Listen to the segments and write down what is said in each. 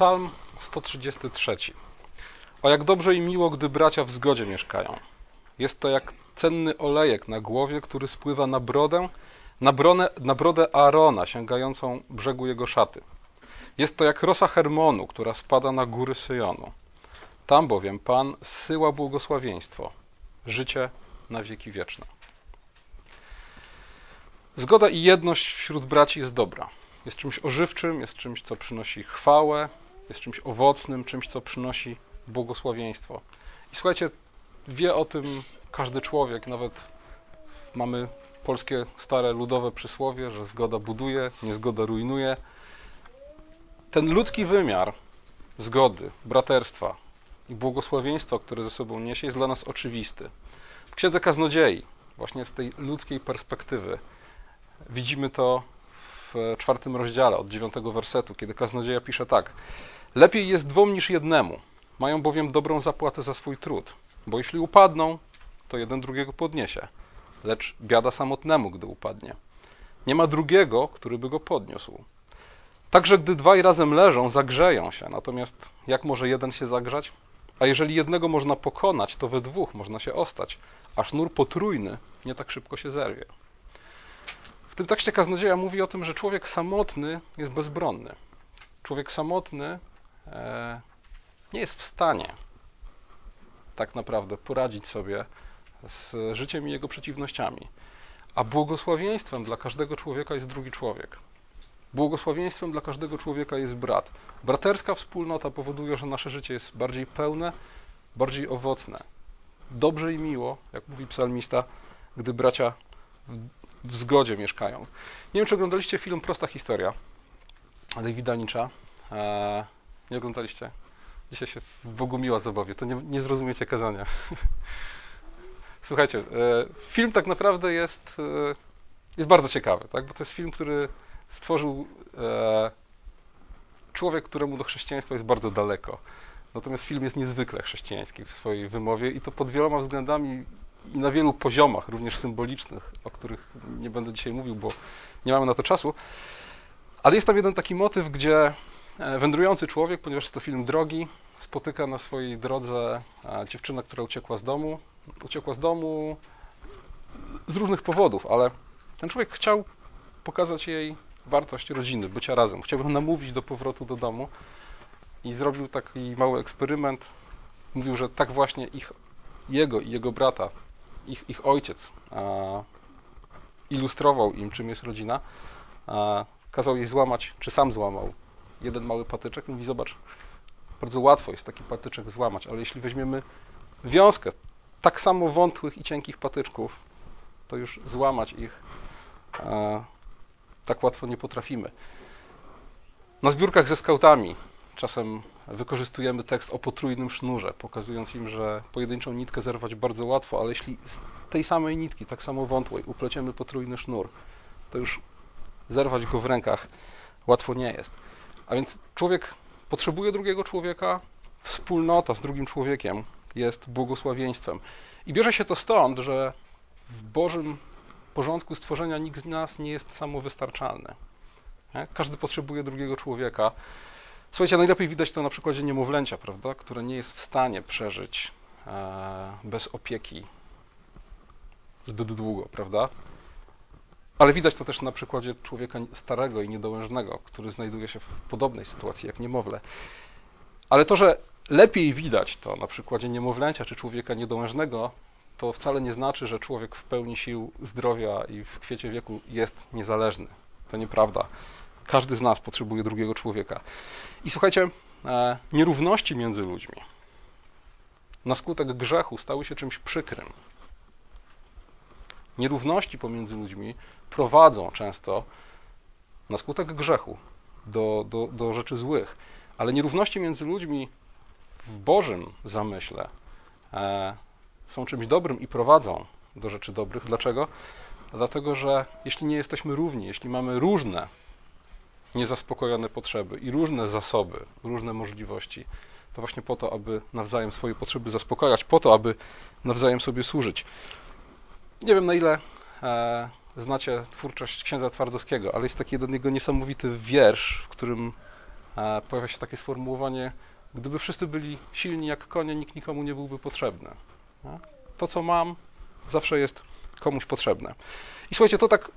Psalm 133. O jak dobrze i miło, gdy bracia w zgodzie mieszkają. Jest to jak cenny olejek na głowie, który spływa na brodę, na, bronę, na brodę Aarona, sięgającą brzegu jego szaty. Jest to jak rosa Hermonu, która spada na góry Syjonu. Tam bowiem Pan zsyła błogosławieństwo, życie na wieki wieczne. Zgoda i jedność wśród braci jest dobra. Jest czymś ożywczym, jest czymś, co przynosi chwałę, jest czymś owocnym, czymś, co przynosi błogosławieństwo. I słuchajcie, wie o tym każdy człowiek, nawet mamy polskie stare ludowe przysłowie, że zgoda buduje, niezgoda rujnuje. Ten ludzki wymiar zgody, braterstwa i błogosławieństwa, które ze sobą niesie, jest dla nas oczywisty. W Księdze Kaznodziei, właśnie z tej ludzkiej perspektywy, widzimy to w czwartym rozdziale od dziewiątego wersetu, kiedy kaznodzieja pisze tak: Lepiej jest dwom niż jednemu, mają bowiem dobrą zapłatę za swój trud, bo jeśli upadną, to jeden drugiego podniesie, lecz biada samotnemu, gdy upadnie. Nie ma drugiego, który by go podniósł. Także gdy dwaj razem leżą, zagrzeją się, natomiast jak może jeden się zagrzać? A jeżeli jednego można pokonać, to we dwóch można się ostać, a sznur potrójny nie tak szybko się zerwie. W tym tekście kaznodzieja mówi o tym, że człowiek samotny jest bezbronny. Człowiek samotny nie jest w stanie tak naprawdę poradzić sobie z życiem i jego przeciwnościami. A błogosławieństwem dla każdego człowieka jest drugi człowiek. Błogosławieństwem dla każdego człowieka jest brat. Braterska wspólnota powoduje, że nasze życie jest bardziej pełne, bardziej owocne. Dobrze i miło, jak mówi psalmista, gdy bracia w zgodzie mieszkają. Nie wiem, czy oglądaliście film Prosta Historia Davida Lyncha. Nie oglądaliście? Dzisiaj się w Bogu miła zabawię, to nie, nie zrozumiecie kazania. Słuchajcie, e, film tak naprawdę jest, e, jest bardzo ciekawy, tak? bo to jest film, który stworzył e, człowiek, któremu do chrześcijaństwa jest bardzo daleko. Natomiast film jest niezwykle chrześcijański w swojej wymowie i to pod wieloma względami i na wielu poziomach, również symbolicznych, o których nie będę dzisiaj mówił, bo nie mamy na to czasu. Ale jest tam jeden taki motyw, gdzie wędrujący człowiek, ponieważ jest to film drogi, spotyka na swojej drodze e, dziewczynę, która uciekła z domu. Uciekła z domu z różnych powodów, ale ten człowiek chciał pokazać jej wartość rodziny, bycia razem. Chciał ją namówić do powrotu do domu i zrobił taki mały eksperyment. Mówił, że tak właśnie ich, jego i jego brata ich, ich ojciec ilustrował im, czym jest rodzina, kazał jej złamać, czy sam złamał jeden mały patyczek. Mówi, zobacz, bardzo łatwo jest taki patyczek złamać, ale jeśli weźmiemy wiązkę tak samo wątłych i cienkich patyczków, to już złamać ich tak łatwo nie potrafimy. Na zbiórkach ze skautami czasem wykorzystujemy tekst o potrójnym sznurze, pokazując im, że pojedynczą nitkę zerwać bardzo łatwo, ale jeśli z tej samej nitki, tak samo wątłej, upleciemy potrójny sznur, to już zerwać go w rękach łatwo nie jest. A więc człowiek potrzebuje drugiego człowieka, wspólnota z drugim człowiekiem jest błogosławieństwem. I bierze się to stąd, że w Bożym porządku stworzenia nikt z nas nie jest samowystarczalny. Każdy potrzebuje drugiego człowieka. Słuchajcie, najlepiej widać to na przykładzie niemowlęcia, prawda, które nie jest w stanie przeżyć e, bez opieki zbyt długo, prawda? Ale widać to też na przykładzie człowieka starego i niedołężnego, który znajduje się w podobnej sytuacji jak niemowlę. Ale to, że lepiej widać to na przykładzie niemowlęcia czy człowieka niedołężnego, to wcale nie znaczy, że człowiek w pełni sił zdrowia i w kwiecie wieku jest niezależny. To nieprawda. Każdy z nas potrzebuje drugiego człowieka. I słuchajcie, e, nierówności między ludźmi na skutek grzechu stały się czymś przykrym. Nierówności pomiędzy ludźmi prowadzą często na skutek grzechu do, do, do rzeczy złych, ale nierówności między ludźmi w Bożym zamyśle e, są czymś dobrym i prowadzą do rzeczy dobrych. Dlaczego? Dlatego, że jeśli nie jesteśmy równi, jeśli mamy różne niezaspokojone potrzeby i różne zasoby, różne możliwości. To właśnie po to, aby nawzajem swoje potrzeby zaspokajać, po to, aby nawzajem sobie służyć. Nie wiem na ile e, znacie twórczość księdza Twardowskiego, ale jest taki jeden jego niesamowity wiersz, w którym e, pojawia się takie sformułowanie, gdyby wszyscy byli silni jak konie, nikt nikomu nie byłby potrzebny. To, co mam, zawsze jest komuś potrzebne. I słuchajcie, to tak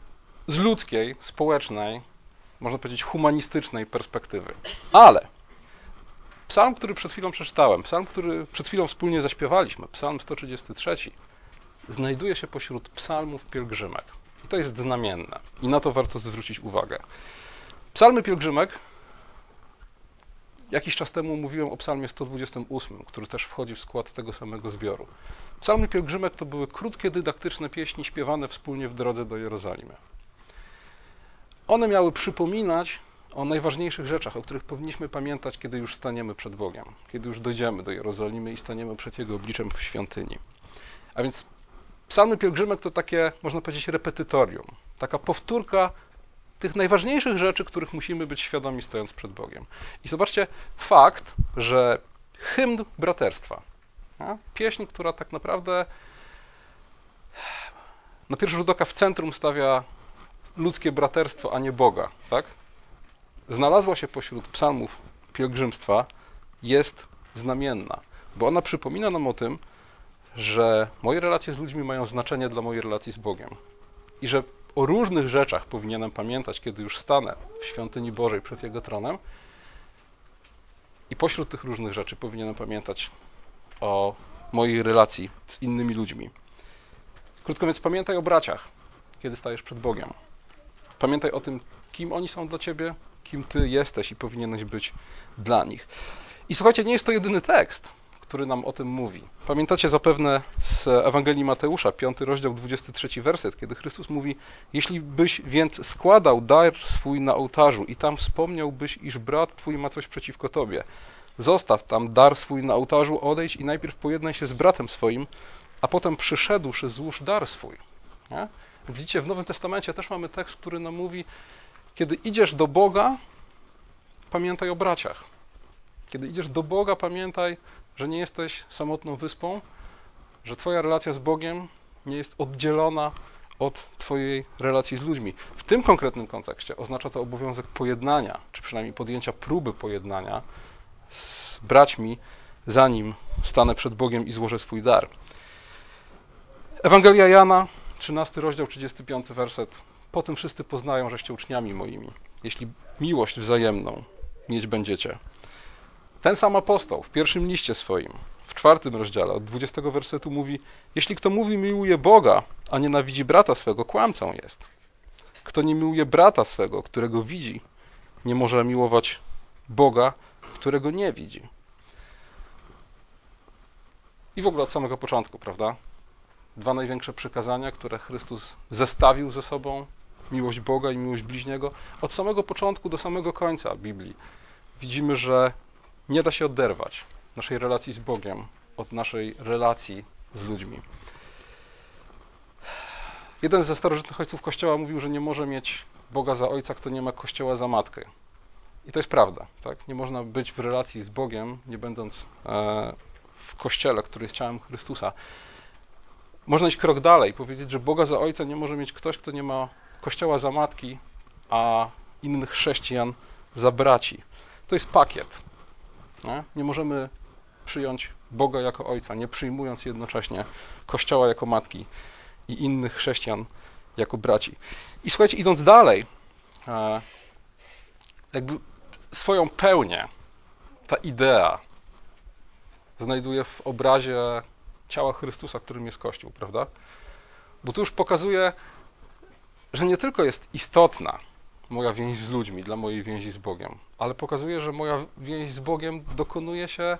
z ludzkiej, społecznej, można powiedzieć humanistycznej perspektywy. Ale psalm, który przed chwilą przeczytałem, psalm, który przed chwilą wspólnie zaśpiewaliśmy, psalm 133, znajduje się pośród psalmów pielgrzymek. I to jest znamienne. I na to warto zwrócić uwagę. Psalmy pielgrzymek Jakiś czas temu mówiłem o psalmie 128, który też wchodzi w skład tego samego zbioru. Psalmy pielgrzymek to były krótkie, dydaktyczne pieśni śpiewane wspólnie w drodze do Jerozolimy. One miały przypominać o najważniejszych rzeczach, o których powinniśmy pamiętać, kiedy już staniemy przed Bogiem, kiedy już dojdziemy do Jerozolimy i staniemy przed Jego obliczem w świątyni. A więc psalmy pielgrzymek to takie, można powiedzieć, repetytorium, taka powtórka tych najważniejszych rzeczy, których musimy być świadomi stojąc przed Bogiem. I zobaczcie fakt, że hymn braterstwa, pieśń, która tak naprawdę na pierwszy rzut oka w centrum stawia ludzkie braterstwo, a nie Boga, tak? Znalazła się pośród psalmów pielgrzymstwa, jest znamienna, bo ona przypomina nam o tym, że moje relacje z ludźmi mają znaczenie dla mojej relacji z Bogiem. I że o różnych rzeczach powinienem pamiętać, kiedy już stanę w świątyni Bożej przed Jego tronem. I pośród tych różnych rzeczy powinienem pamiętać o mojej relacji z innymi ludźmi. Krótko więc pamiętaj o braciach, kiedy stajesz przed Bogiem. Pamiętaj o tym, kim oni są dla ciebie, kim ty jesteś i powinieneś być dla nich. I słuchajcie, nie jest to jedyny tekst który nam o tym mówi. Pamiętacie zapewne z Ewangelii Mateusza, 5 rozdział, 23 werset, kiedy Chrystus mówi: Jeśli byś więc składał dar swój na ołtarzu i tam wspomniałbyś, iż brat twój ma coś przeciwko tobie, zostaw tam dar swój na ołtarzu, odejdź i najpierw pojednaj się z bratem swoim, a potem przyszedłszy, złóż dar swój. Nie? Widzicie, w Nowym Testamencie też mamy tekst, który nam mówi: Kiedy idziesz do Boga, pamiętaj o braciach. Kiedy idziesz do Boga, pamiętaj że nie jesteś samotną wyspą, że Twoja relacja z Bogiem nie jest oddzielona od Twojej relacji z ludźmi. W tym konkretnym kontekście oznacza to obowiązek pojednania, czy przynajmniej podjęcia próby pojednania z braćmi, zanim stanę przed Bogiem i złożę swój dar. Ewangelia Jana, 13 rozdział, 35 werset. Po tym wszyscy poznają, żeście uczniami moimi, jeśli miłość wzajemną mieć będziecie. Ten sam apostoł w pierwszym liście swoim, w czwartym rozdziale, od 20 wersetu mówi: Jeśli kto mówi miłuje Boga, a nienawidzi brata swego, kłamcą jest. Kto nie miłuje brata swego, którego widzi, nie może miłować Boga, którego nie widzi. I w ogóle od samego początku, prawda? Dwa największe przykazania, które Chrystus zestawił ze sobą miłość Boga i miłość bliźniego. Od samego początku do samego końca Biblii widzimy, że nie da się oderwać naszej relacji z Bogiem od naszej relacji z ludźmi. Jeden ze starożytnych ojców Kościoła mówił, że nie może mieć Boga za ojca, kto nie ma Kościoła za matkę. I to jest prawda. Tak? Nie można być w relacji z Bogiem, nie będąc e, w Kościele, który jest ciałem Chrystusa. Można iść krok dalej powiedzieć, że Boga za ojca nie może mieć ktoś, kto nie ma Kościoła za matki, a innych chrześcijan za braci. To jest pakiet. Nie? nie możemy przyjąć Boga jako Ojca, nie przyjmując jednocześnie Kościoła jako matki i innych chrześcijan jako braci. I słuchajcie, idąc dalej, e, jakby swoją pełnię ta idea znajduje w obrazie ciała Chrystusa, którym jest Kościół, prawda? Bo tu już pokazuje, że nie tylko jest istotna moja więź z ludźmi, dla mojej więzi z Bogiem, ale pokazuje, że moja więź z Bogiem dokonuje się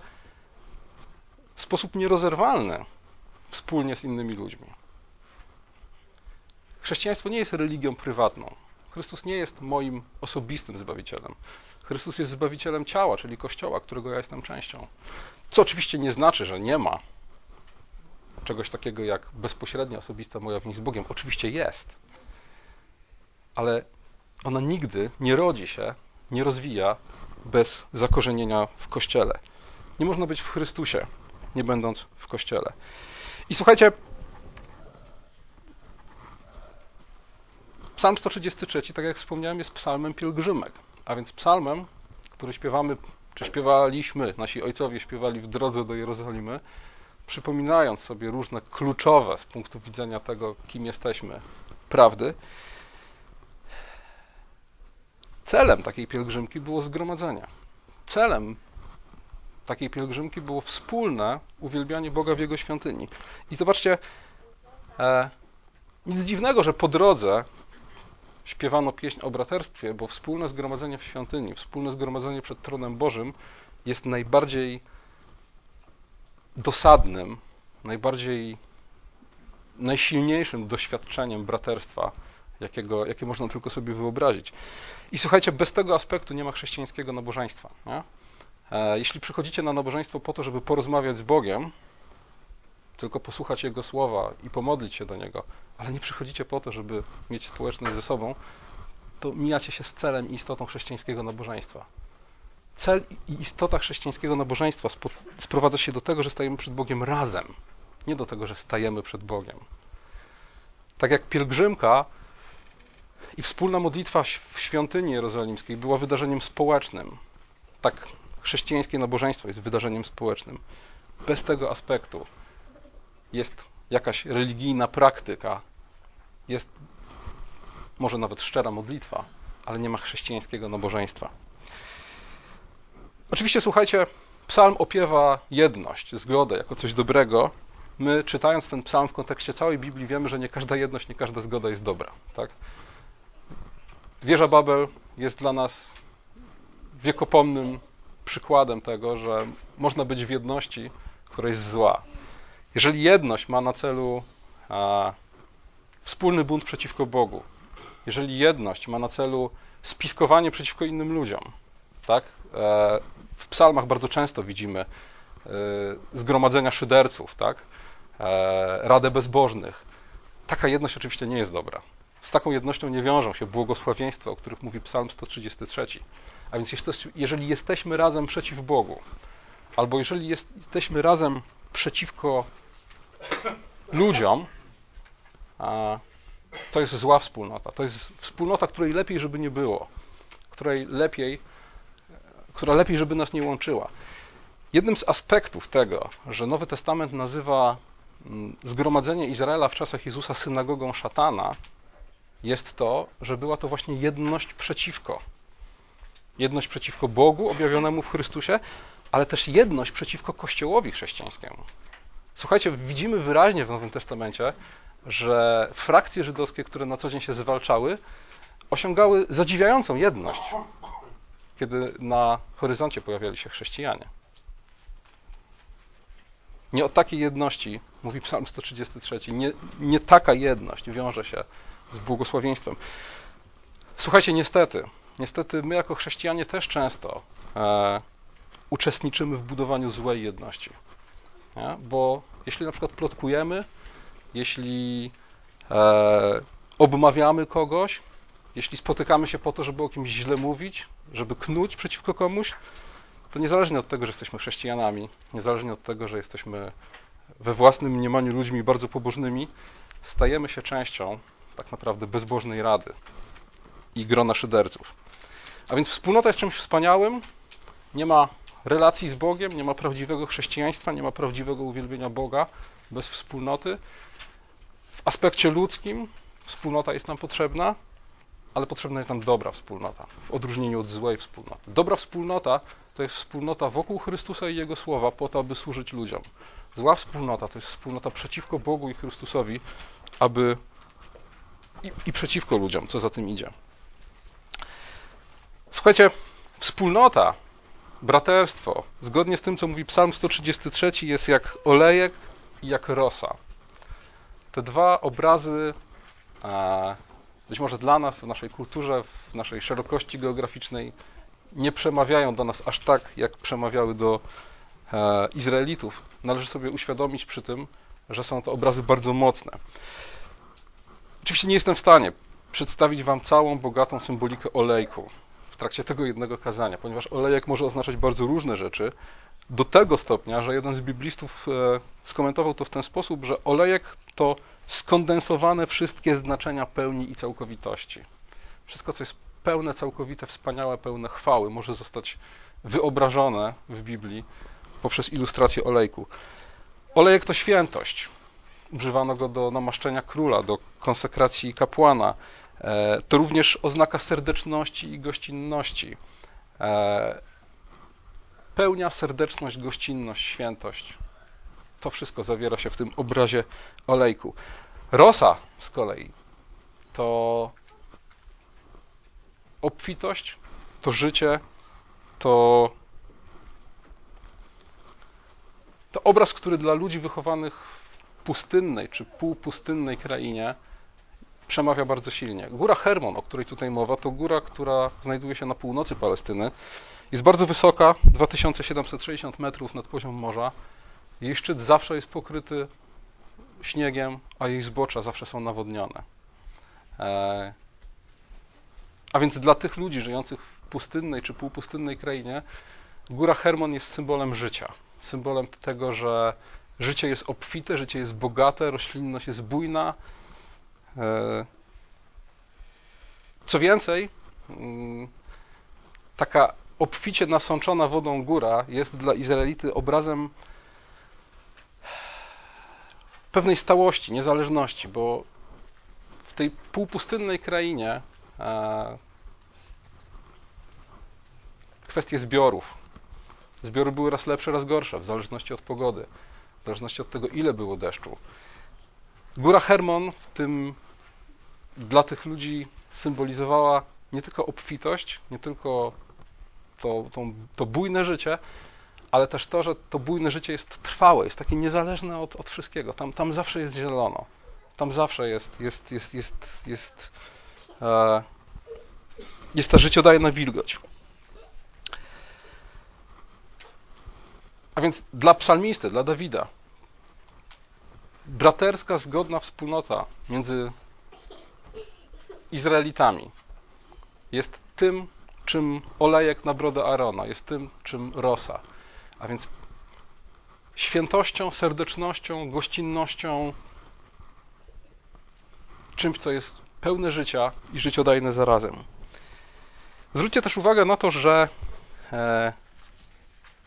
w sposób nierozerwalny wspólnie z innymi ludźmi. Chrześcijaństwo nie jest religią prywatną. Chrystus nie jest moim osobistym zbawicielem. Chrystus jest zbawicielem ciała, czyli kościoła, którego ja jestem częścią. Co oczywiście nie znaczy, że nie ma czegoś takiego jak bezpośrednia osobista moja więź z Bogiem. Oczywiście jest. Ale ona nigdy nie rodzi się, nie rozwija bez zakorzenienia w Kościele. Nie można być w Chrystusie, nie będąc w Kościele. I słuchajcie, Psalm 133, tak jak wspomniałem, jest psalmem pielgrzymek, a więc psalmem, które śpiewamy, czy śpiewaliśmy, nasi ojcowie śpiewali w drodze do Jerozolimy, przypominając sobie różne kluczowe z punktu widzenia tego, kim jesteśmy, prawdy, celem takiej pielgrzymki było zgromadzenie. Celem takiej pielgrzymki było wspólne uwielbianie Boga w Jego świątyni. I zobaczcie, e, nic dziwnego, że po drodze śpiewano pieśń o braterstwie, bo wspólne zgromadzenie w świątyni, wspólne zgromadzenie przed tronem Bożym jest najbardziej dosadnym, najbardziej najsilniejszym doświadczeniem braterstwa, jakiego, jakie można tylko sobie wyobrazić. I słuchajcie, bez tego aspektu nie ma chrześcijańskiego nabożeństwa. Nie? E, jeśli przychodzicie na nabożeństwo po to, żeby porozmawiać z Bogiem, tylko posłuchać Jego słowa i pomodlić się do Niego, ale nie przychodzicie po to, żeby mieć społeczność ze sobą, to mijacie się z celem i istotą chrześcijańskiego nabożeństwa. Cel i istota chrześcijańskiego nabożeństwa sprowadza się do tego, że stajemy przed Bogiem razem, nie do tego, że stajemy przed Bogiem. Tak jak pielgrzymka i wspólna modlitwa w świątyni jerozolimskiej była wydarzeniem społecznym, tak chrześcijańskie nabożeństwo jest wydarzeniem społecznym. Bez tego aspektu jest jakaś religijna praktyka, jest może nawet szczera modlitwa, ale nie ma chrześcijańskiego nabożeństwa. Oczywiście, słuchajcie, psalm opiewa jedność, zgodę jako coś dobrego. My, czytając ten psalm w kontekście całej Biblii, wiemy, że nie każda jedność, nie każda zgoda jest dobra. Tak? Wieża Babel jest dla nas wiekopomnym przykładem tego, że można być w jedności, która jest zła. Jeżeli jedność ma na celu a, wspólny bunt przeciwko Bogu, jeżeli jedność ma na celu spiskowanie przeciwko innym ludziom, tak? E, w psalmach bardzo często widzimy e, zgromadzenia szyderców, tak? E, radę bezbożnych. Taka jedność oczywiście nie jest dobra. Z taką jednością nie wiążą się błogosławieństwa, o których mówi Psalm 133. A więc jeżeli jesteśmy razem przeciw Bogu, albo jeżeli jesteśmy razem przeciwko ludziom, to jest zła wspólnota. To jest wspólnota, której lepiej, żeby nie było, której lepiej, która lepiej, żeby nas nie łączyła. Jednym z aspektów tego, że Nowy Testament nazywa mm, zgromadzenie Izraela w czasach Jezusa synagogą szatana, jest to, że była to właśnie jedność przeciwko. Jedność przeciwko Bogu objawionemu w Chrystusie, ale też jedność przeciwko Kościołowi chrześcijańskiemu. Słuchajcie, widzimy wyraźnie w Nowym Testamencie, że frakcje żydowskie, które na co dzień się zwalczały, osiągały zadziwiającą jedność, kiedy na horyzoncie pojawiali się chrześcijanie. Nie o takiej jedności mówi Psalm 133. Nie, nie taka jedność wiąże się z błogosławieństwem. Słuchajcie, niestety, niestety my jako chrześcijanie też często e, uczestniczymy w budowaniu złej jedności. Nie? Bo jeśli na przykład plotkujemy, jeśli e, obmawiamy kogoś, jeśli spotykamy się po to, żeby o kimś źle mówić, żeby knuć przeciwko komuś, to niezależnie od tego, że jesteśmy chrześcijanami, niezależnie od tego, że jesteśmy we własnym mniemaniu ludźmi bardzo pobożnymi, stajemy się częścią tak naprawdę bezbożnej rady i grona szyderców. A więc wspólnota jest czymś wspaniałym, nie ma relacji z Bogiem, nie ma prawdziwego chrześcijaństwa, nie ma prawdziwego uwielbienia Boga bez wspólnoty. W aspekcie ludzkim wspólnota jest nam potrzebna, ale potrzebna jest nam dobra wspólnota, w odróżnieniu od złej wspólnoty. Dobra wspólnota to jest wspólnota wokół Chrystusa i Jego słowa, po to, aby służyć ludziom. Zła wspólnota to jest wspólnota przeciwko Bogu i Chrystusowi, aby i, i przeciwko ludziom, co za tym idzie. Słuchajcie, wspólnota, braterstwo, zgodnie z tym, co mówi Psalm 133, jest jak olejek i jak rosa. Te dwa obrazy, być może dla nas, w naszej kulturze, w naszej szerokości geograficznej, nie przemawiają do nas aż tak, jak przemawiały do e, Izraelitów. Należy sobie uświadomić przy tym, że są to obrazy bardzo mocne. Oczywiście nie jestem w stanie przedstawić Wam całą bogatą symbolikę olejku w trakcie tego jednego kazania, ponieważ olejek może oznaczać bardzo różne rzeczy, do tego stopnia, że jeden z biblistów e, skomentował to w ten sposób, że olejek to skondensowane wszystkie znaczenia pełni i całkowitości. Wszystko, co jest pełne, całkowite, wspaniałe, pełne chwały może zostać wyobrażone w Biblii poprzez ilustrację olejku. Olejek to świętość. Używano go do namaszczenia króla, do konsekracji kapłana. E, to również oznaka serdeczności i gościnności. E, pełnia, serdeczność, gościnność, świętość. To wszystko zawiera się w tym obrazie olejku. Rosa z kolei to obfitość, to życie, to, to obraz, który dla ludzi wychowanych pustynnej czy półpustynnej krainie przemawia bardzo silnie. Góra Hermon, o której tutaj mowa, to góra, która znajduje się na północy Palestyny. Jest bardzo wysoka, 2760 metrów nad poziomem morza. Jej szczyt zawsze jest pokryty śniegiem, a jej zbocza zawsze są nawodnione. E, a więc dla tych ludzi żyjących w pustynnej czy półpustynnej krainie, góra Hermon jest symbolem życia. Symbolem tego, że życie jest obfite, życie jest bogate, roślinność jest bujna. E, co więcej, mm, taka obficie nasączona wodą góra jest dla Izraelity obrazem pewnej stałości, niezależności, bo w tej półpustynnej krainie e, kwestie zbiorów. Zbiory były raz lepsze, raz gorsze, w zależności od pogody, w zależności od tego, ile było deszczu. Góra Hermon w tym dla tych ludzi symbolizowała nie tylko obfitość, nie tylko to, to, to bujne życie, ale też to, że to bujne życie jest trwałe, jest takie niezależne od, od wszystkiego. Tam, tam zawsze jest zielono. Tam zawsze jest, jest, jest, jest, jest, e, jest ta życiodajna wilgoć. A więc dla psalmisty, dla Dawida, braterska, zgodna wspólnota między Izraelitami jest tym, czym olejek na brodę Arona, jest tym, czym rosa. A więc świętością, serdecznością, gościnnością, czymś, co jest pełne życia i życiodajne zarazem. Zwróćcie też uwagę na to, że e,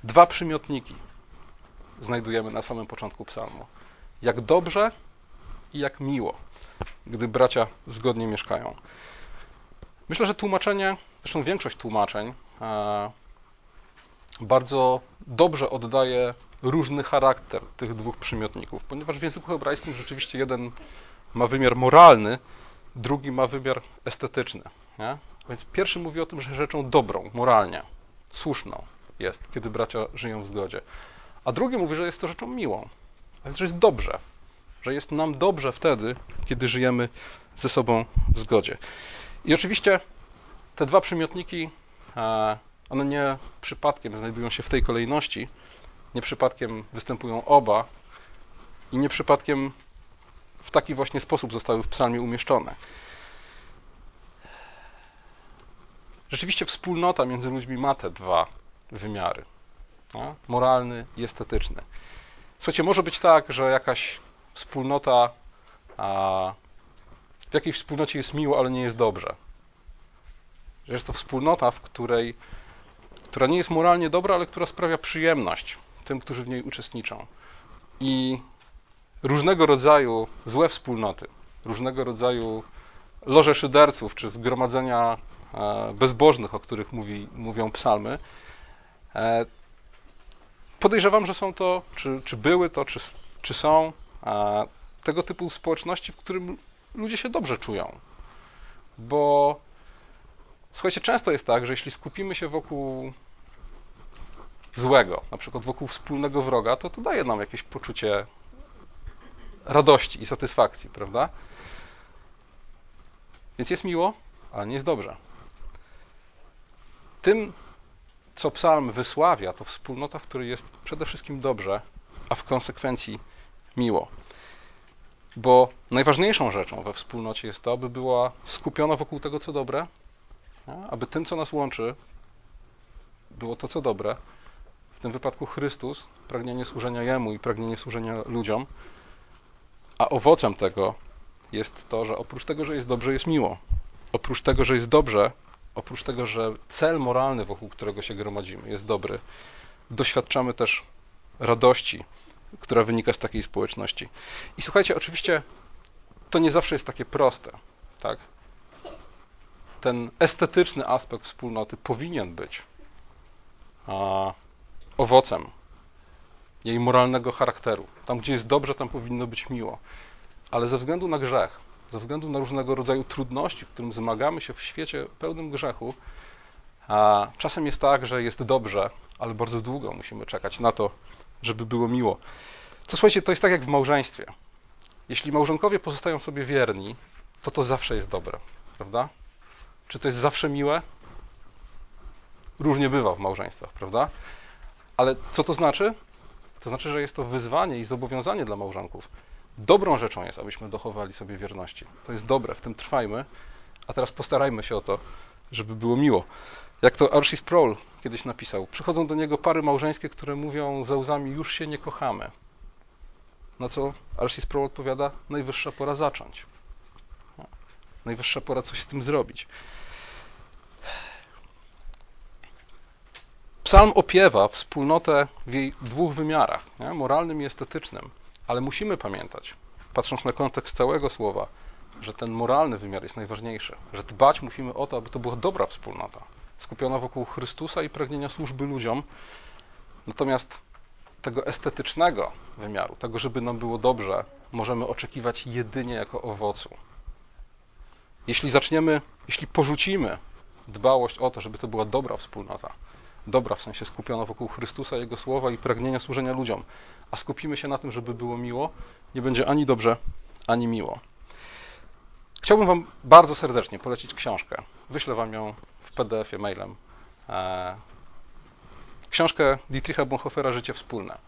dwa przymiotniki znajdujemy na samym początku psalmu. Jak dobrze i jak miło, gdy bracia zgodnie mieszkają. Myślę, że tłumaczenie, zresztą większość tłumaczeń, e, bardzo dobrze oddaje różny charakter tych dwóch przymiotników, ponieważ w języku hebrajskim rzeczywiście jeden ma wymiar moralny, drugi ma wymiar estetyczny. Nie? Więc pierwszy mówi o tym, że rzeczą dobrą, moralnie, słuszną jest, kiedy bracia żyją w zgodzie. A drugi mówi, że jest to rzeczą miłą, a więc, że jest dobrze, że jest nam dobrze wtedy, kiedy żyjemy ze sobą w zgodzie. I oczywiście te dwa przymiotniki, e, one nie przypadkiem znajdują się w tej kolejności, nie przypadkiem występują oba i nie przypadkiem w taki właśnie sposób zostały w psalmie umieszczone. Rzeczywiście wspólnota między ludźmi ma te dwa wymiary. No? Moralny i estetyczny. Słuchajcie, może być tak, że jakaś wspólnota, a w jakiejś wspólnocie jest miło, ale nie jest dobrze. Że jest to wspólnota, w której, która nie jest moralnie dobra, ale która sprawia przyjemność tym, którzy w niej uczestniczą. I różnego rodzaju złe wspólnoty, różnego rodzaju loże szyderców czy zgromadzenia e, bezbożnych, o których mówi, mówią psalmy, podejrzewam, że są to, czy, czy były to, czy, czy są e, tego typu społeczności, w którym ludzie się dobrze czują. Bo słuchajcie, często jest tak, że jeśli skupimy się wokół złego, na przykład wokół wspólnego wroga, to to daje nam jakieś poczucie radości i satysfakcji, prawda? Więc jest miło, ale nie jest dobrze. Tym, co psalm wysławia, to wspólnota, w której jest przede wszystkim dobrze, a w konsekwencji miło. Bo najważniejszą rzeczą we wspólnocie jest to, aby była skupiona wokół tego, co dobre, aby tym, co nas łączy, było to, co dobre, w tym wypadku Chrystus, pragnienie służenia Jemu i pragnienie służenia ludziom, a owocem tego jest to, że oprócz tego, że jest dobrze, jest miło. Oprócz tego, że jest dobrze, oprócz tego, że cel moralny, wokół którego się gromadzimy, jest dobry, doświadczamy też radości, która wynika z takiej społeczności. I słuchajcie, oczywiście to nie zawsze jest takie proste, tak? Ten estetyczny aspekt wspólnoty powinien być owocem jej moralnego charakteru. Tam, gdzie jest dobrze, tam powinno być miło. Ale ze względu na grzech, ze względu na różnego rodzaju trudności, w którym zmagamy się w świecie pełnym grzechu, a czasem jest tak, że jest dobrze, ale bardzo długo musimy czekać na to, żeby było miło. To słuchajcie, to jest tak jak w małżeństwie. Jeśli małżonkowie pozostają sobie wierni, to to zawsze jest dobre, prawda? Czy to jest zawsze miłe? Różnie bywa w małżeństwach, prawda? Ale co to znaczy? To znaczy, że jest to wyzwanie i zobowiązanie dla małżonków. Dobrą rzeczą jest, abyśmy dochowali sobie wierności. To jest dobre, w tym trwajmy, a teraz postarajmy się o to, żeby było miło. Jak to Archie Sproul kiedyś napisał, przychodzą do niego pary małżeńskie, które mówią ze łzami, już się nie kochamy. Na co Archie Sproul odpowiada, najwyższa pora zacząć. Najwyższa pora coś z tym zrobić. Psalm opiewa wspólnotę w jej dwóch wymiarach, nie? moralnym i estetycznym, ale musimy pamiętać, patrząc na kontekst całego słowa, że ten moralny wymiar jest najważniejszy, że dbać musimy o to, aby to była dobra wspólnota, skupiona wokół Chrystusa i pragnienia służby ludziom. Natomiast tego estetycznego wymiaru, tego, żeby nam było dobrze, możemy oczekiwać jedynie jako owocu. Jeśli zaczniemy, jeśli porzucimy dbałość o to, żeby to była dobra wspólnota, dobra w sensie skupiona wokół Chrystusa, Jego słowa i pragnienia służenia ludziom, a skupimy się na tym, żeby było miło, nie będzie ani dobrze, ani miło. Chciałbym Wam bardzo serdecznie polecić książkę. Wyślę Wam ją w PDF-ie mailem. E, książkę Dietricha Bonhoeffera Życie Wspólne.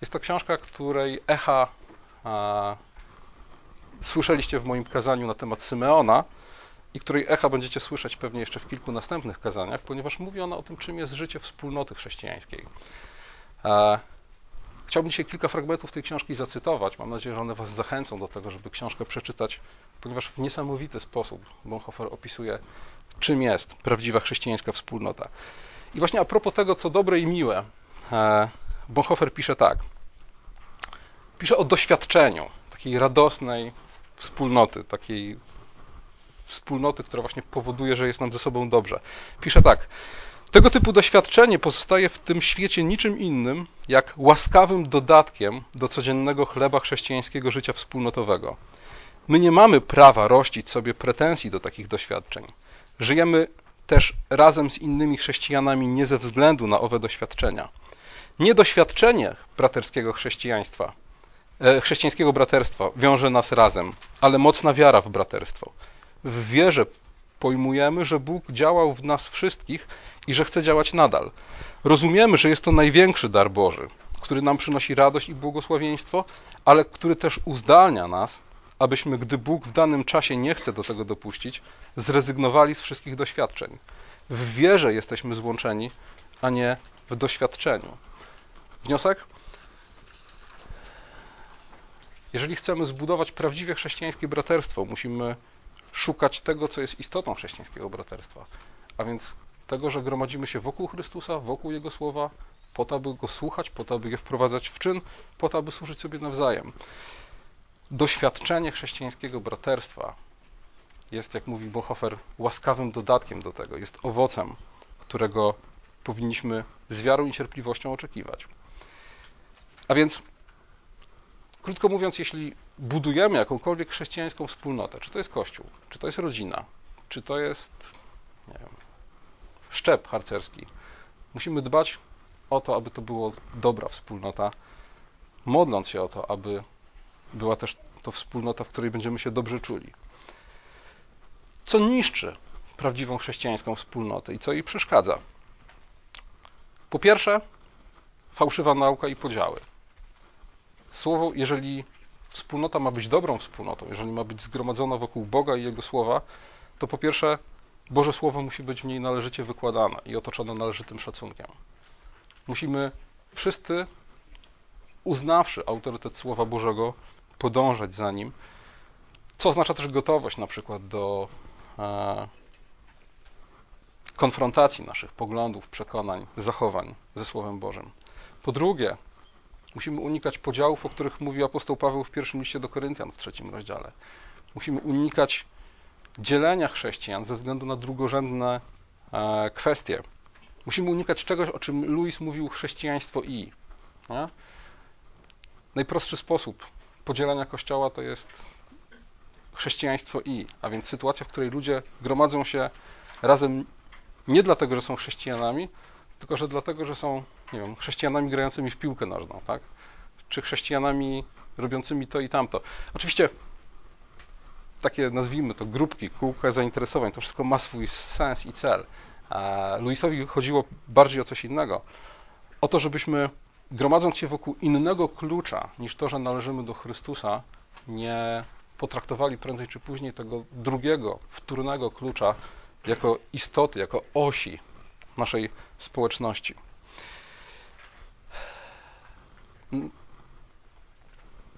Jest to książka, której echa a, słyszeliście w moim kazaniu na temat Symeona i której echa będziecie słyszeć pewnie jeszcze w kilku następnych kazaniach, ponieważ mówi ona o tym, czym jest życie wspólnoty chrześcijańskiej. A, chciałbym dzisiaj kilka fragmentów tej książki zacytować. Mam nadzieję, że one Was zachęcą do tego, żeby książkę przeczytać, ponieważ w niesamowity sposób Bonhoeffer opisuje, czym jest prawdziwa chrześcijańska wspólnota. I właśnie a propos tego, co dobre i miłe, e, Bonhoeffer pisze tak. Pisze o doświadczeniu takiej radosnej wspólnoty, takiej wspólnoty, która właśnie powoduje, że jest nam ze sobą dobrze. Pisze tak. Tego typu doświadczenie pozostaje w tym świecie niczym innym, jak łaskawym dodatkiem do codziennego chleba chrześcijańskiego życia wspólnotowego. My nie mamy prawa rościć sobie pretensji do takich doświadczeń. Żyjemy też razem z innymi chrześcijanami nie ze względu na owe doświadczenia. Nie doświadczenie braterskiego chrześcijaństwa, e, chrześcijańskiego braterstwa wiąże nas razem, ale mocna wiara w braterstwo. W wierze pojmujemy, że Bóg działał w nas wszystkich i że chce działać nadal. Rozumiemy, że jest to największy dar Boży, który nam przynosi radość i błogosławieństwo, ale który też uzdalnia nas, abyśmy, gdy Bóg w danym czasie nie chce do tego dopuścić, zrezygnowali z wszystkich doświadczeń. W wierze jesteśmy złączeni, a nie w doświadczeniu. Wniosek? Jeżeli chcemy zbudować prawdziwie chrześcijańskie braterstwo, musimy szukać tego, co jest istotą chrześcijańskiego braterstwa, a więc tego, że gromadzimy się wokół Chrystusa, wokół Jego słowa, po to, aby Go słuchać, po to, aby je wprowadzać w czyn, po to, aby służyć sobie nawzajem. Doświadczenie chrześcijańskiego braterstwa jest, jak mówi Bonhoeffer, łaskawym dodatkiem do tego, jest owocem, którego powinniśmy z wiarą i cierpliwością oczekiwać. A więc, krótko mówiąc, jeśli budujemy jakąkolwiek chrześcijańską wspólnotę, czy to jest kościół, czy to jest rodzina, czy to jest wiem, szczep harcerski, musimy dbać o to, aby to było dobra wspólnota, modląc się o to, aby była też to wspólnota, w której będziemy się dobrze czuli. Co niszczy prawdziwą chrześcijańską wspólnotę i co jej przeszkadza? Po pierwsze, fałszywa nauka i podziały. Słowo, jeżeli wspólnota ma być dobrą wspólnotą, jeżeli ma być zgromadzona wokół Boga i Jego słowa, to po pierwsze Boże Słowo musi być w niej należycie wykładane i otoczone należytym szacunkiem. Musimy wszyscy, uznawszy autorytet Słowa Bożego, podążać za nim, co oznacza też gotowość na przykład do, e, konfrontacji naszych poglądów, przekonań, zachowań ze Słowem Bożym. Po drugie, musimy unikać podziałów, o których mówi apostoł Paweł w pierwszym liście do Koryntian w trzecim rozdziale. Musimy unikać dzielenia chrześcijan ze względu na drugorzędne e, kwestie. Musimy unikać czegoś, o czym Louis mówił chrześcijaństwo i. Nie? Najprostszy sposób podzielenia kościoła to jest chrześcijaństwo i, a więc sytuacja, w której ludzie gromadzą się razem nie dlatego, że są chrześcijanami, tylko że dlatego, że są, nie wiem, chrześcijanami grającymi w piłkę nożną, tak? Czy chrześcijanami robiącymi to i tamto. Oczywiście takie, nazwijmy to, grupki, kółka zainteresowań, to wszystko ma swój sens i cel. A Luisowi chodziło bardziej o coś innego. O to, żebyśmy gromadząc się wokół innego klucza niż to, że należymy do Chrystusa, nie potraktowali prędzej czy później tego drugiego, wtórnego klucza jako istoty, jako osi naszej społeczności.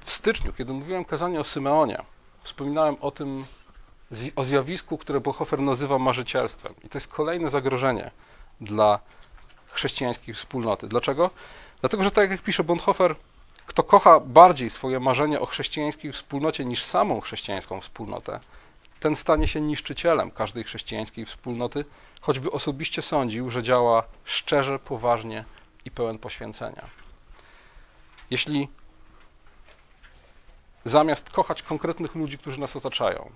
W styczniu, kiedy mówiłem kazanie o Symeonie, wspominałem o tym, o zjawisku, które Bohofer nazywa marzycielstwem. I to jest kolejne zagrożenie dla chrześcijańskiej wspólnoty. Dlaczego? Dlatego, że tak jak pisze Bonhoeffer, kto kocha bardziej swoje marzenie o chrześcijańskiej wspólnocie niż samą chrześcijańską wspólnotę, ten stanie się niszczycielem każdej chrześcijańskiej wspólnoty, choćby osobiście sądził, że działa szczerze, poważnie i pełen poświęcenia. Jeśli zamiast kochać konkretnych ludzi, którzy nas otaczają,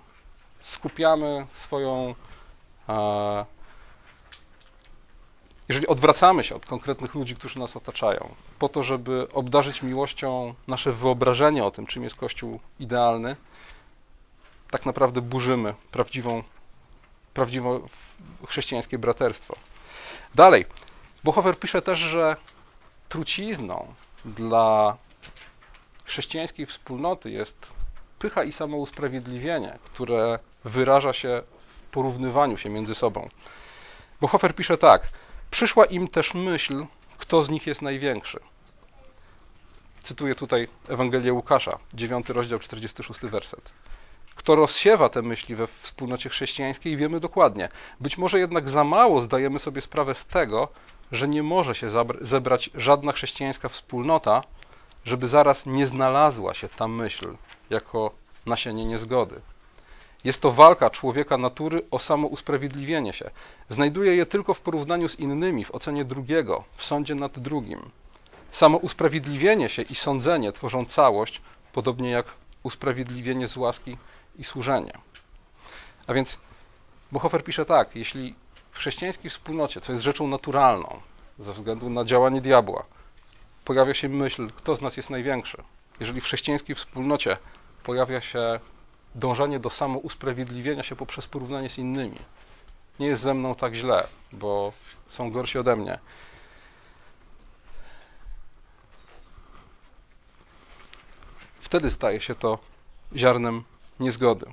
skupiamy swoją. E, jeżeli odwracamy się od konkretnych ludzi, którzy nas otaczają, po to, żeby obdarzyć miłością nasze wyobrażenie o tym, czym jest Kościół idealny, tak naprawdę burzymy prawdziwą, prawdziwe chrześcijańskie braterstwo. Dalej, Bochower pisze też, że trucizną dla chrześcijańskiej wspólnoty jest pycha i samousprawiedliwienie, które wyraża się w porównywaniu się między sobą. Bochofer pisze tak: Przyszła im też myśl, kto z nich jest największy. Cytuję tutaj Ewangelię Łukasza, 9 rozdział, 46 werset. Kto rozsiewa te myśli we wspólnocie chrześcijańskiej, wiemy dokładnie. Być może jednak za mało zdajemy sobie sprawę z tego, że nie może się zebrać żadna chrześcijańska wspólnota, żeby zaraz nie znalazła się ta myśl jako nasienie niezgody. Jest to walka człowieka natury o samo usprawiedliwienie się. Znajduje je tylko w porównaniu z innymi, w ocenie drugiego, w sądzie nad drugim. Samo usprawiedliwienie się i sądzenie tworzą całość, podobnie jak usprawiedliwienie z łaski i służenie. A więc Bohofer pisze tak: jeśli w chrześcijańskiej wspólnocie, co jest rzeczą naturalną, ze względu na działanie diabła, pojawia się myśl, kto z nas jest największy, jeżeli w chrześcijańskiej wspólnocie pojawia się dążenie do samousprawiedliwienia się poprzez porównanie z innymi, nie jest ze mną tak źle, bo są gorsi ode mnie. Wtedy staje się to ziarnem niezgody.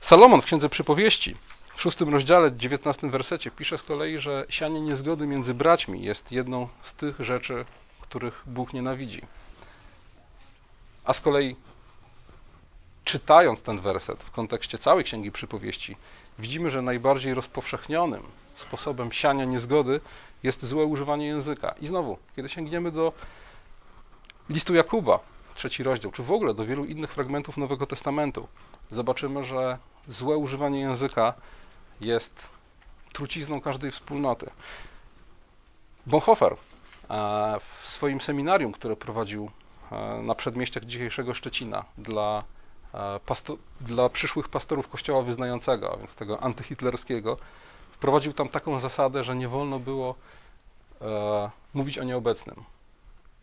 Salomon w Księdze Przypowieści w szóstym rozdziale, dziewiętnastym wersecie pisze z kolei, że sianie niezgody między braćmi jest jedną z tych rzeczy, których Bóg nienawidzi. A z kolei czytając ten werset w kontekście całej Księgi Przypowieści, widzimy, że najbardziej rozpowszechnionym sposobem siania niezgody jest złe używanie języka. I znowu, kiedy sięgniemy do listu Jakuba, trzeci rozdział, czy w ogóle do wielu innych fragmentów Nowego Testamentu, zobaczymy, że złe używanie języka jest trucizną każdej wspólnoty. Bonhoeffer w swoim seminarium, które prowadził e, na przedmieściach dzisiejszego Szczecina dla, e, dla przyszłych pastorów kościoła wyznającego, a więc tego antyhitlerskiego, wprowadził tam taką zasadę, że nie wolno było e, mówić o nieobecnym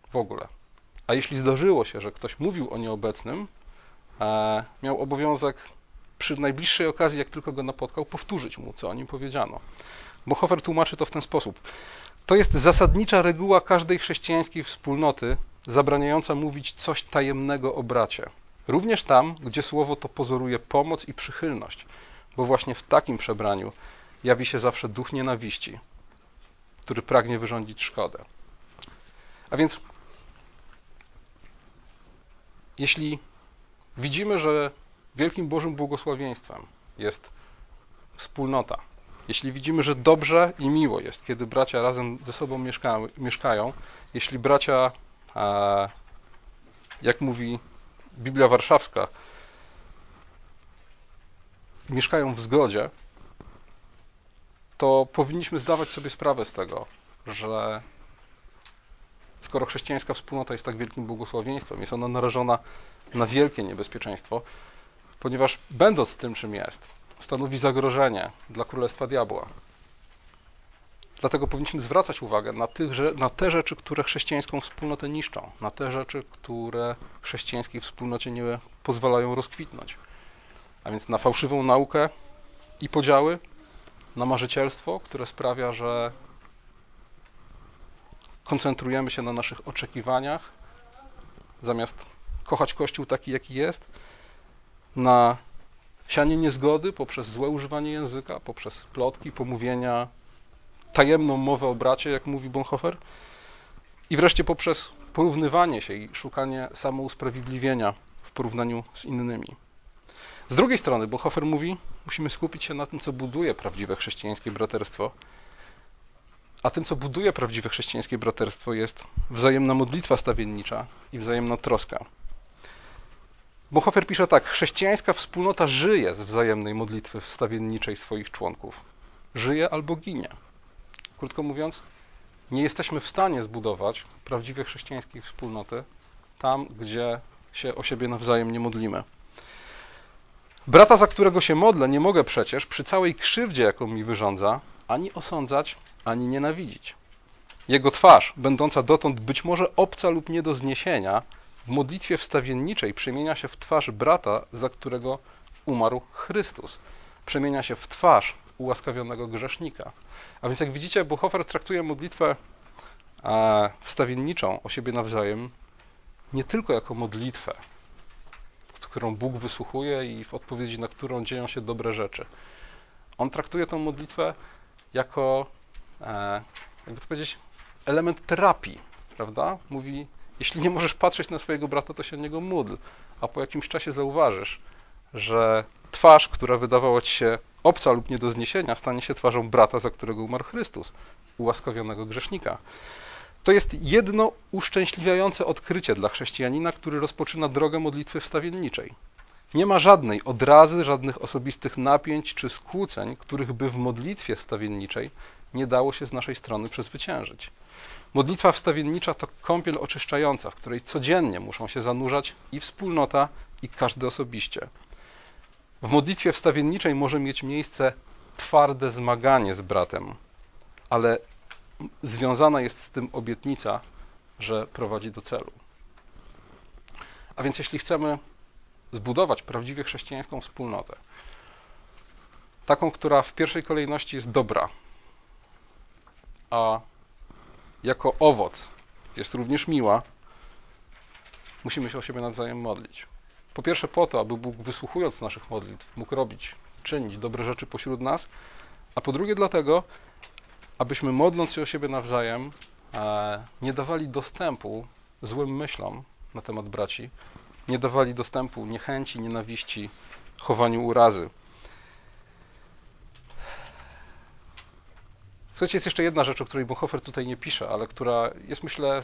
w ogóle. A jeśli zdarzyło się, że ktoś mówił o nieobecnym, miał obowiązek przy najbliższej okazji, jak tylko go napotkał, powtórzyć mu, co o nim powiedziano. Bohofer tłumaczy to w ten sposób. To jest zasadnicza reguła każdej chrześcijańskiej wspólnoty, zabraniająca mówić coś tajemnego o bracie. Również tam, gdzie słowo to pozoruje pomoc i przychylność, bo właśnie w takim przebraniu jawi się zawsze duch nienawiści, który pragnie wyrządzić szkodę. A więc, jeśli widzimy, że wielkim Bożym błogosławieństwem jest wspólnota, jeśli widzimy, że dobrze i miło jest, kiedy bracia razem ze sobą mieszkają, jeśli bracia, jak mówi Biblia Warszawska, mieszkają w zgodzie, to powinniśmy zdawać sobie sprawę z tego, że skoro chrześcijańska wspólnota jest tak wielkim błogosławieństwem, jest ona narażona na wielkie niebezpieczeństwo, ponieważ będąc tym, czym jest, stanowi zagrożenie dla królestwa diabła. Dlatego powinniśmy zwracać uwagę na, tych, na te rzeczy, które chrześcijańską wspólnotę niszczą, na te rzeczy, które chrześcijańskiej wspólnocie nie pozwalają rozkwitnąć. A więc na fałszywą naukę i podziały, na marzycielstwo, które sprawia, że koncentrujemy się na naszych oczekiwaniach, zamiast kochać Kościół taki, jaki jest, na sianie niezgody poprzez złe używanie języka, poprzez plotki, pomówienia, tajemną mowę o bracie, jak mówi Bonhoeffer, i wreszcie poprzez porównywanie się i szukanie samousprawiedliwienia w porównaniu z innymi. Z drugiej strony, Bonhoeffer mówi, musimy skupić się na tym, co buduje prawdziwe chrześcijańskie braterstwo, a tym, co buduje prawdziwe chrześcijańskie braterstwo, jest wzajemna modlitwa stawiennicza i wzajemna troska. Bonhoeffer pisze tak: Chrześcijańska wspólnota żyje z wzajemnej modlitwy wstawienniczej swoich członków. Żyje albo ginie. Krótko mówiąc, nie jesteśmy w stanie zbudować prawdziwej chrześcijańskiej wspólnoty tam, gdzie się o siebie nawzajem nie modlimy. Brata, za którego się modlę, nie mogę przecież przy całej krzywdzie, jaką mi wyrządza, ani osądzać, ani nienawidzić. Jego twarz, będąca dotąd być może obca lub nie do zniesienia, w modlitwie wstawienniczej przemienia się w twarz brata, za którego umarł Chrystus. Przemienia się w twarz ułaskawionego grzesznika. A więc jak widzicie, Buchofer traktuje modlitwę e, wstawienniczą o siebie nawzajem nie tylko jako modlitwę, którą Bóg wysłuchuje i w odpowiedzi na którą dzieją się dobre rzeczy. On traktuje tę modlitwę jako, e, jakby to powiedzieć, element terapii, prawda? Mówi, jeśli nie możesz patrzeć na swojego brata, to się niego módl, a po jakimś czasie zauważysz, że twarz, która wydawała ci się obca lub nie do zniesienia, stanie się twarzą brata, za którego umarł Chrystus, ułaskawionego grzesznika. To jest jedno uszczęśliwiające odkrycie dla chrześcijanina, który rozpoczyna drogę modlitwy wstawienniczej. Nie ma żadnej odrazy, żadnych osobistych napięć czy skłóceń, których by w modlitwie wstawienniczej nie dało się z naszej strony przezwyciężyć. Modlitwa wstawiennicza to kąpiel oczyszczająca, w której codziennie muszą się zanurzać i wspólnota, i każdy osobiście. W modlitwie wstawienniczej może mieć miejsce twarde zmaganie z bratem, ale związana jest z tym obietnica, że prowadzi do celu. A więc jeśli chcemy zbudować prawdziwie chrześcijańską wspólnotę, taką, która w pierwszej kolejności jest dobra, a jako owoc jest również miła, musimy się o siebie nawzajem modlić. Po pierwsze po to, aby Bóg wysłuchując naszych modlitw mógł robić, czynić dobre rzeczy pośród nas, a po drugie dlatego, abyśmy modląc się o siebie nawzajem e, nie dawali dostępu złym myślom na temat braci, nie dawali dostępu niechęci, nienawiści, chowaniu urazy. Słuchajcie, jest jeszcze jedna rzecz, o której Bonhoeffer tutaj nie pisze, ale która jest, myślę,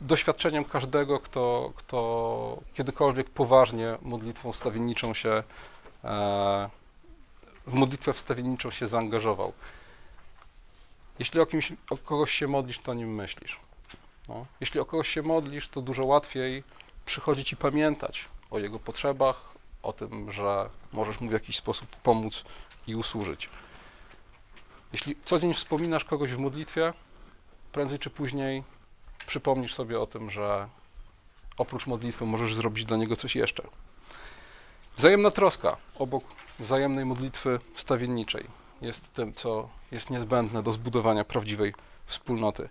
doświadczeniem każdego, kto, kto kiedykolwiek poważnie modlitwą stawienniczą się, e, w modlitwę wstawienniczą się zaangażował. Jeśli o, kimś, o kogoś się modlisz, to o nim myślisz. No. Jeśli o kogoś się modlisz, to dużo łatwiej przychodzi ci pamiętać o jego potrzebach, o tym, że możesz mu w jakiś sposób pomóc i usłużyć. Jeśli co dzień wspominasz kogoś w modlitwie, prędzej czy później przypomnisz sobie o tym, że oprócz modlitwy możesz zrobić dla niego coś jeszcze. Wzajemna troska obok wzajemnej modlitwy wstawienniczej jest tym, co jest niezbędne do zbudowania prawdziwej wspólnoty.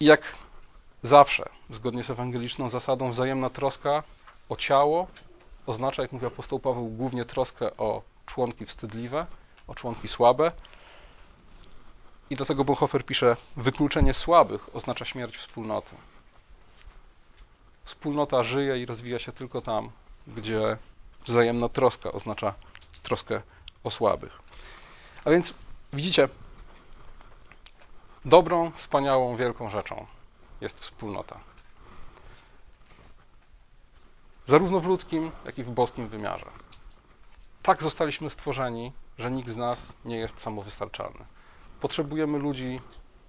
I jak zawsze, zgodnie z ewangeliczną zasadą, wzajemna troska o ciało oznacza, jak mówi apostoł Paweł, głównie troskę o członki wstydliwe, o członki słabe, i do tego Bonhoeffer pisze: Wykluczenie słabych oznacza śmierć wspólnoty. Wspólnota żyje i rozwija się tylko tam, gdzie wzajemna troska oznacza troskę o słabych. A więc widzicie, dobrą, wspaniałą, wielką rzeczą jest wspólnota. Zarówno w ludzkim, jak i w boskim wymiarze. Tak zostaliśmy stworzeni, że nikt z nas nie jest samowystarczalny. Potrzebujemy ludzi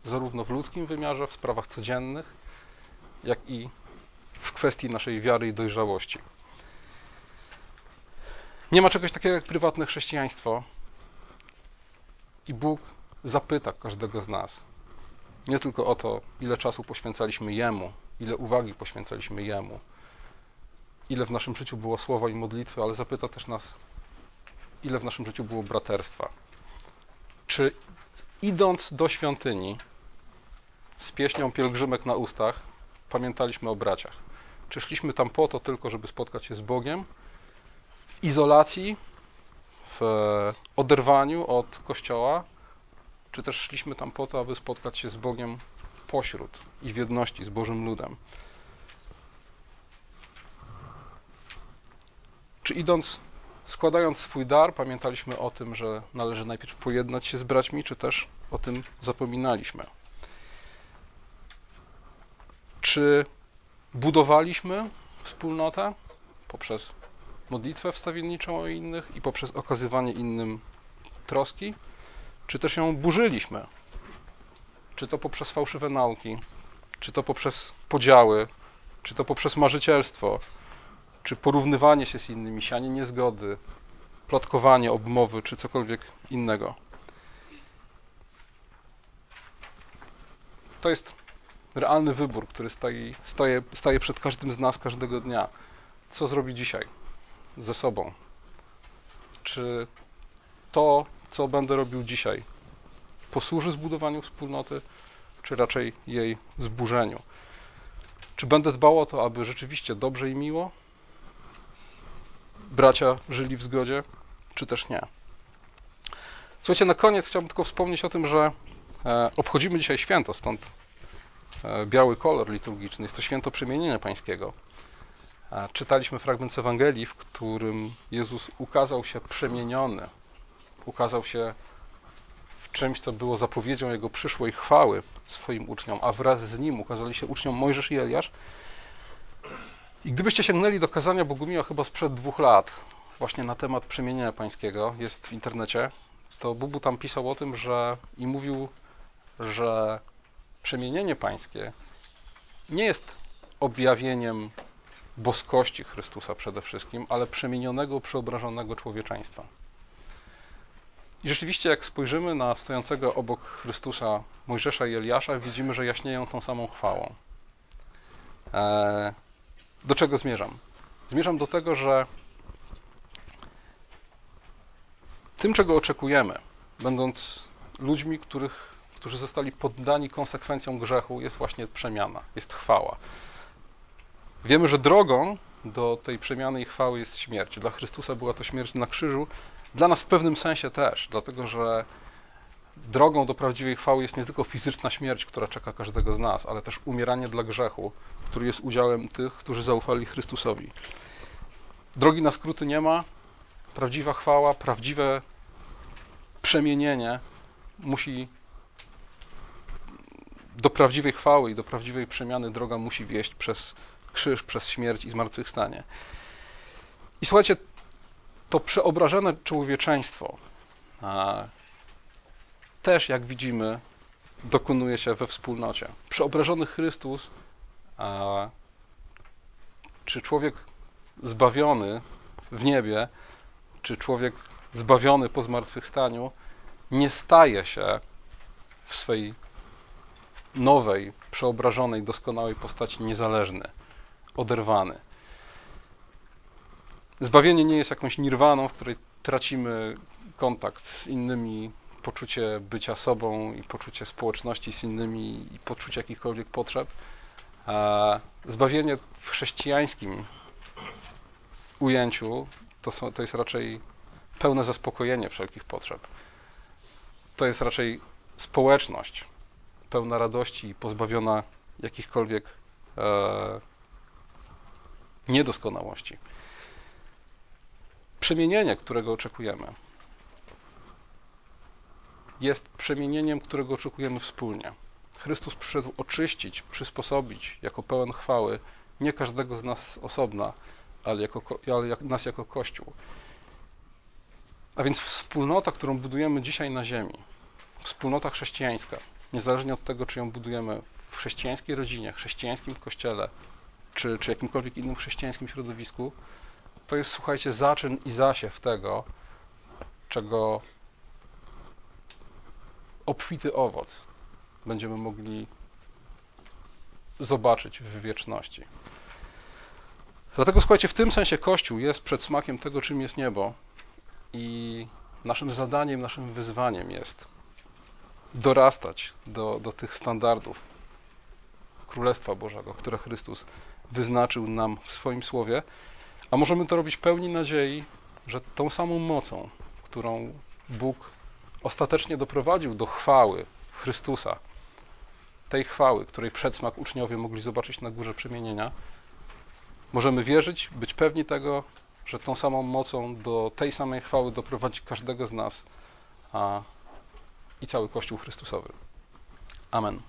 zarówno w ludzkim wymiarze, w sprawach codziennych, jak i w kwestii naszej wiary i dojrzałości. Nie ma czegoś takiego jak prywatne chrześcijaństwo. I Bóg zapyta każdego z nas nie tylko o to, ile czasu poświęcaliśmy Jemu, ile uwagi poświęcaliśmy Jemu, ile w naszym życiu było słowa i modlitwy, ale zapyta też nas, ile w naszym życiu było braterstwa. Czy idąc do świątyni z pieśnią pielgrzymek na ustach, pamiętaliśmy o braciach? Czy szliśmy tam po to tylko, żeby spotkać się z Bogiem, w izolacji, w oderwaniu od Kościoła, czy też szliśmy tam po to, aby spotkać się z Bogiem pośród i w jedności z Bożym ludem? Czy idąc, składając swój dar, pamiętaliśmy o tym, że należy najpierw pojednać się z braćmi, czy też o tym zapominaliśmy? Czy budowaliśmy wspólnotę poprzez modlitwę wstawienniczą o innych i poprzez okazywanie innym troski, czy też ją burzyliśmy? Czy to poprzez fałszywe nauki, czy to poprzez podziały, czy to poprzez marzycielstwo, czy porównywanie się z innymi, sianie niezgody, plotkowanie, obmowy, czy cokolwiek innego. To jest realny wybór, który staje, staje, przed każdym z nas każdego dnia. Co zrobi dzisiaj ze sobą? Czy to, co będę robił dzisiaj, posłuży zbudowaniu wspólnoty, czy raczej jej zburzeniu? Czy będę dbał o to, aby rzeczywiście dobrze i miło bracia żyli w zgodzie, czy też nie? Słuchajcie, na koniec chciałbym tylko wspomnieć o tym, że e, obchodzimy dzisiaj święto, stąd e, biały kolor liturgiczny. Jest to święto przemienienia pańskiego. E, czytaliśmy fragment z Ewangelii, w którym Jezus ukazał się przemieniony, ukazał się w czymś, co było zapowiedzią Jego przyszłej chwały swoim uczniom, a wraz z Nim ukazali się uczniom Mojżesz i Eliasz. I gdybyście sięgnęli do kazania Bogumiła chyba sprzed dwóch lat, właśnie na temat przemienienia pańskiego, jest w internecie, to Bubu tam pisał o tym, że i mówił, że przemienienie pańskie nie jest objawieniem boskości Chrystusa przede wszystkim, ale przemienionego, przeobrażonego człowieczeństwa. I rzeczywiście, jak spojrzymy na stojącego obok Chrystusa Mojżesza i Eliasza, widzimy, że jaśnieją tą samą chwałą. E, do czego zmierzam? Zmierzam do tego, że tym, czego oczekujemy, będąc ludźmi, których, którzy zostali poddani konsekwencjom grzechu, jest właśnie przemiana, jest chwała. Wiemy, że drogą do tej przemiany i chwały jest śmierć. Dla Chrystusa była to śmierć na krzyżu, dla nas w pewnym sensie też, dlatego że drogą do prawdziwej chwały jest nie tylko fizyczna śmierć, która czeka każdego z nas, ale też umieranie dla grzechu, który jest udziałem tych, którzy zaufali Chrystusowi. Drogi na skróty nie ma. Prawdziwa chwała, prawdziwe przemienienie musi do prawdziwej chwały i do prawdziwej przemiany droga musi wieść przez krzyż, przez śmierć i zmartwychwstanie. I słuchajcie, to przeobrażone człowieczeństwo też, jak widzimy, dokonuje się we wspólnocie. Przeobrażony Chrystus, czy człowiek zbawiony w niebie, czy człowiek zbawiony po zmartwychwstaniu, nie staje się w swej nowej, przeobrażonej, doskonałej postaci niezależny, oderwany. Zbawienie nie jest jakąś nirwaną, w której tracimy kontakt z innymi, poczucie bycia sobą i poczucie społeczności z innymi i poczucie jakichkolwiek potrzeb. Zbawienie w chrześcijańskim ujęciu to, są, to jest raczej pełne zaspokojenie wszelkich potrzeb. To jest raczej społeczność pełna radości i pozbawiona jakichkolwiek e, niedoskonałości. Przemienienie, którego oczekujemy, jest przemienieniem, którego oczekujemy wspólnie. Chrystus przyszedł oczyścić, przysposobić jako pełen chwały nie każdego z nas osobna, ale, jako, ale jak, nas jako Kościół. A więc wspólnota, którą budujemy dzisiaj na Ziemi, wspólnota chrześcijańska, niezależnie od tego, czy ją budujemy w chrześcijańskiej rodzinie, chrześcijańskim kościele, czy, czy jakimkolwiek innym chrześcijańskim środowisku, to jest, słuchajcie, zaczyn i zasiew tego, czego obfity owoc będziemy mogli zobaczyć w wieczności. Dlatego słuchajcie, w tym sensie Kościół jest przed smakiem tego, czym jest niebo i naszym zadaniem, naszym wyzwaniem jest dorastać do, do tych standardów Królestwa Bożego, które Chrystus wyznaczył nam w swoim słowie, a możemy to robić pełni nadziei, że tą samą mocą, którą Bóg ostatecznie doprowadził do chwały Chrystusa, tej chwały, której przedsmak uczniowie mogli zobaczyć na górze przemienienia, możemy wierzyć, być pewni tego, że tą samą mocą do tej samej chwały doprowadzi każdego z nas a, i cały Kościół Chrystusowy. Amen.